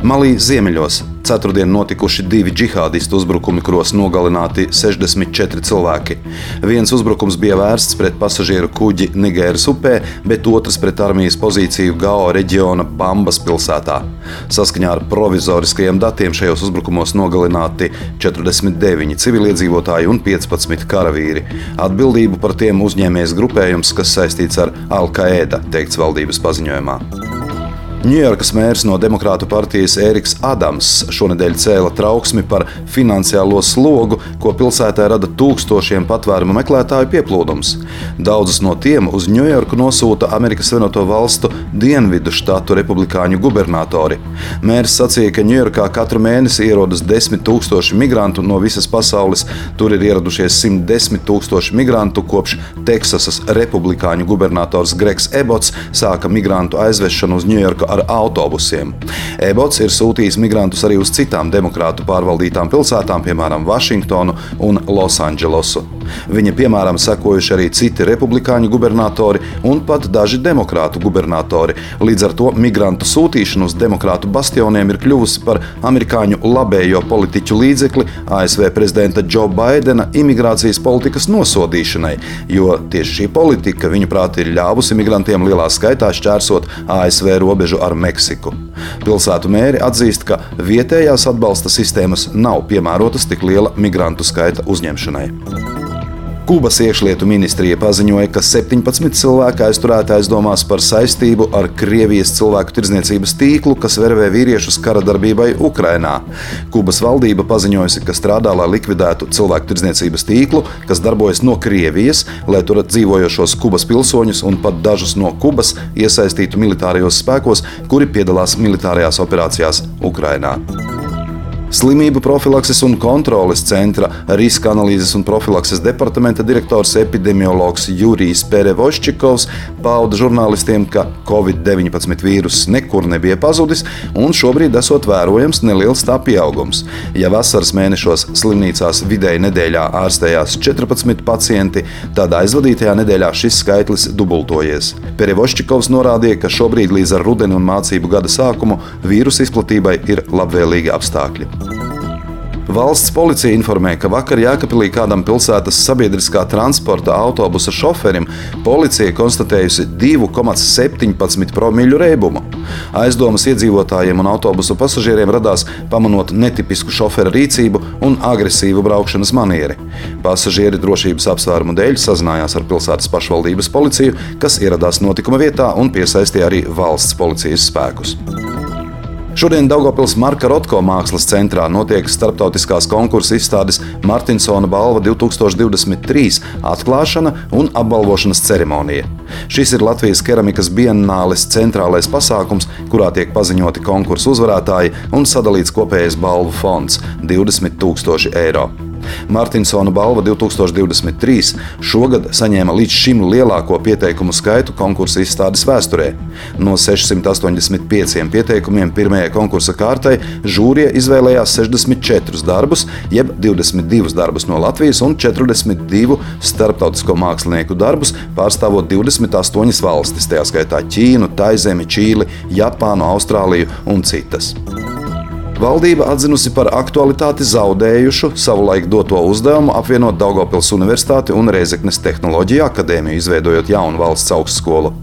Malī ziemeļos Ceturtdien notikuši divi džihādistu uzbrukumi, kuros nogalināti 64 cilvēki. Viens uzbrukums bija vērsts pret pasažieru kuģi Nigēras upē, bet otrs pret armijas pozīciju Gao reģiona Bambas pilsētā. Saskaņā ar provizoriskajiem datiem šajos uzbrukumos nogalināti 49 civiliedzīvotāji un 15 karavīri. Atbildību par tiem uzņēmējs grupējums, kas saistīts ar Al-Qaeda, teikts valdības paziņojumā. Ņujorkas mērs no Demokrātu partijas Ēriks Adams šonadēļ cēla trauksmi par finansiālo slogu, ko pilsētā rada tūkstošiem patvērumu meklētāju pieplūdums. Daudzus no tiem uz Ņujorku nosūta Amerikas Savienoto Valstu dienvidu štatu republikāņu gubernatori. Mērs sacīja, ka Ņujorkā katru mēnesi ierodas desmit tūkstoši migrantu no visas pasaules. Tur ir ieradušies 110 tūkstoši migrantu kopš Teksasas republikāņu gubernators Gregs Ebots sāka migrantu aizvešanu uz Ņujorku ar autobusiem. Ebots ir sūtījis migrantus arī uz citām demokrātu pārvaldītām pilsētām, piemēram, Vašingtonu un Losandželosu. Viņa piemēram sekojuši arī citi republikāņu gubernatori un pat daži demokrātu gubernatori. Līdz ar to migrantu sūtīšana uz demokrātu bastioniem ir kļuvusi par amerikāņu labējo politiķu līdzekli ASV prezidenta Džo Baidena imigrācijas politikas nosodīšanai, jo tieši šī politika, viņuprāt, ir ļāvusi migrantiem lielā skaitā šķērsot ASV robežu ar Meksiku. Pilsētu mēri atzīst, ka vietējās atbalsta sistēmas nav piemērotas tik liela migrantu skaita uzņemšanai. Kubas iekšlietu ministrija paziņoja, ka 17 cilvēki aizturēti aizdomās par saistību ar Krievijas cilvēku tirdzniecības tīklu, kas vervē vīriešus kara darbībai Ukrainā. Kubas valdība paziņojusi, ka strādā, lai likvidētu cilvēku tirdzniecības tīklu, kas darbojas no Krievijas, lai tur dzīvojošos Kubas pilsoņus un pat dažus no Kubas iesaistītu militārajos spēkos, kuri piedalās militārajās operācijās Ukrainā. Slimību profilakses un kontroles centra riska analīzes un profilakses departamenta direktors epidemiologs Jurijs Perevoščikovs pauda žurnālistiem, ka Covid-19 vīruss nekur nebija pazudis un šobrīd esot vērojams neliels tā pieaugums. Ja vasaras mēnešos slimnīcās vidēji nedēļā ārstējās 14 pacienti, tad aizvadītajā nedēļā šis skaitlis dubultojies. Perevoščikovs norādīja, ka šobrīd līdz ar rudeni un mācību gada sākumu vīrusu izplatībai ir labvēlīgi apstākļi. Valsts policija informē, ka vakar Jēkabīlī kādam pilsētas sabiedriskā transporta autobusa šoferim policija konstatējusi 2,17 promīļu reibumu. Aizdomas iedzīvotājiem un autobusu pasažieriem radās pamanot netipisku šofera rīcību un agresīvu braukšanas manieri. Pasažieri drošības apsvērumu dēļ sazinājās ar pilsētas pašvaldības policiju, kas ieradās notikuma vietā un piesaistīja arī valsts policijas spēkus. Šodien Daugopils Marka Rotko mākslas centrā notiek starptautiskās konkursa izstādes Martinsona balva 2023 atklāšana un apbalvošanas ceremonija. Šis ir Latvijas keramikas bienāles centrālais pasākums, kurā tiek paziņoti konkursu uzvarētāji un sadalīts kopējais balvu fonds - 20 000 eiro. Martinsona balva 2023 šogad saņēma līdz šim lielāko pieteikumu skaitu konkursa izstādes vēsturē. No 685 pieteikumiem pirmajai konkursa kārtai žūrija izvēlējās 64 darbus, jeb 22 darbus no Latvijas un 42 starptautisko mākslinieku darbus, pārstāvot 28 valstis, tajā skaitā Ķīnu, Taizemi, Čīli, Japānu, Austrāliju un citas. Valdība atzinusi par aktualitāti zaudējušu savulaik doto uzdevumu apvienot Daugopils Universitāti un Reizeknes Tehnoloģiju akadēmiju, izveidojot jaunu valsts augstskolu.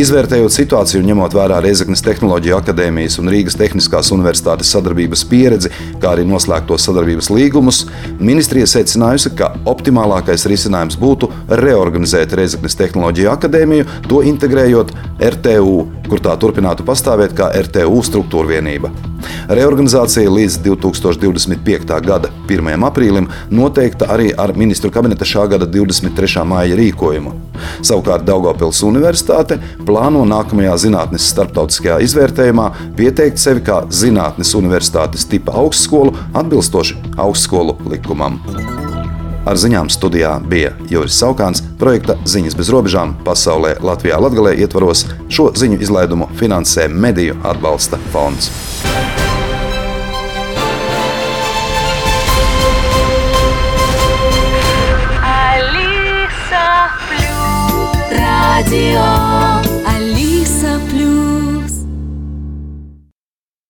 Izvērtējot situāciju, ņemot vērā Reizeknes Tehnoloģiju akadēmijas un Rīgas Tehniskās Universitātes sadarbības pieredzi, kā arī noslēgtos sadarbības līgumus, ministrija secinājusi, ka optimālākais risinājums būtu reorganizēt Reizeknes Tehnoloģiju akadēmiju, to integrējot RTU, kur tā turpinātu pastāvēt kā RTU struktūra vienība. Reorganizācija līdz 2025. gada 1. aprīlim noteikta arī ar ministru kabineta šā gada 23. māja rīkojumu. Savukārt Daugopils Universitāte plāno nākamajā zinātnes starptautiskajā izvērtējumā pieteikt sevi kā zinātnes universitātes tipa augstskolu atbilstoši augstskolu likumam. Ar ziņām studijā bija Juris Saukāns, projekta Ziņas bez robežām pasaulē Latvijā Latgalē ietvaros šo ziņu izlaidumu finansē Mediju atbalsta fonds.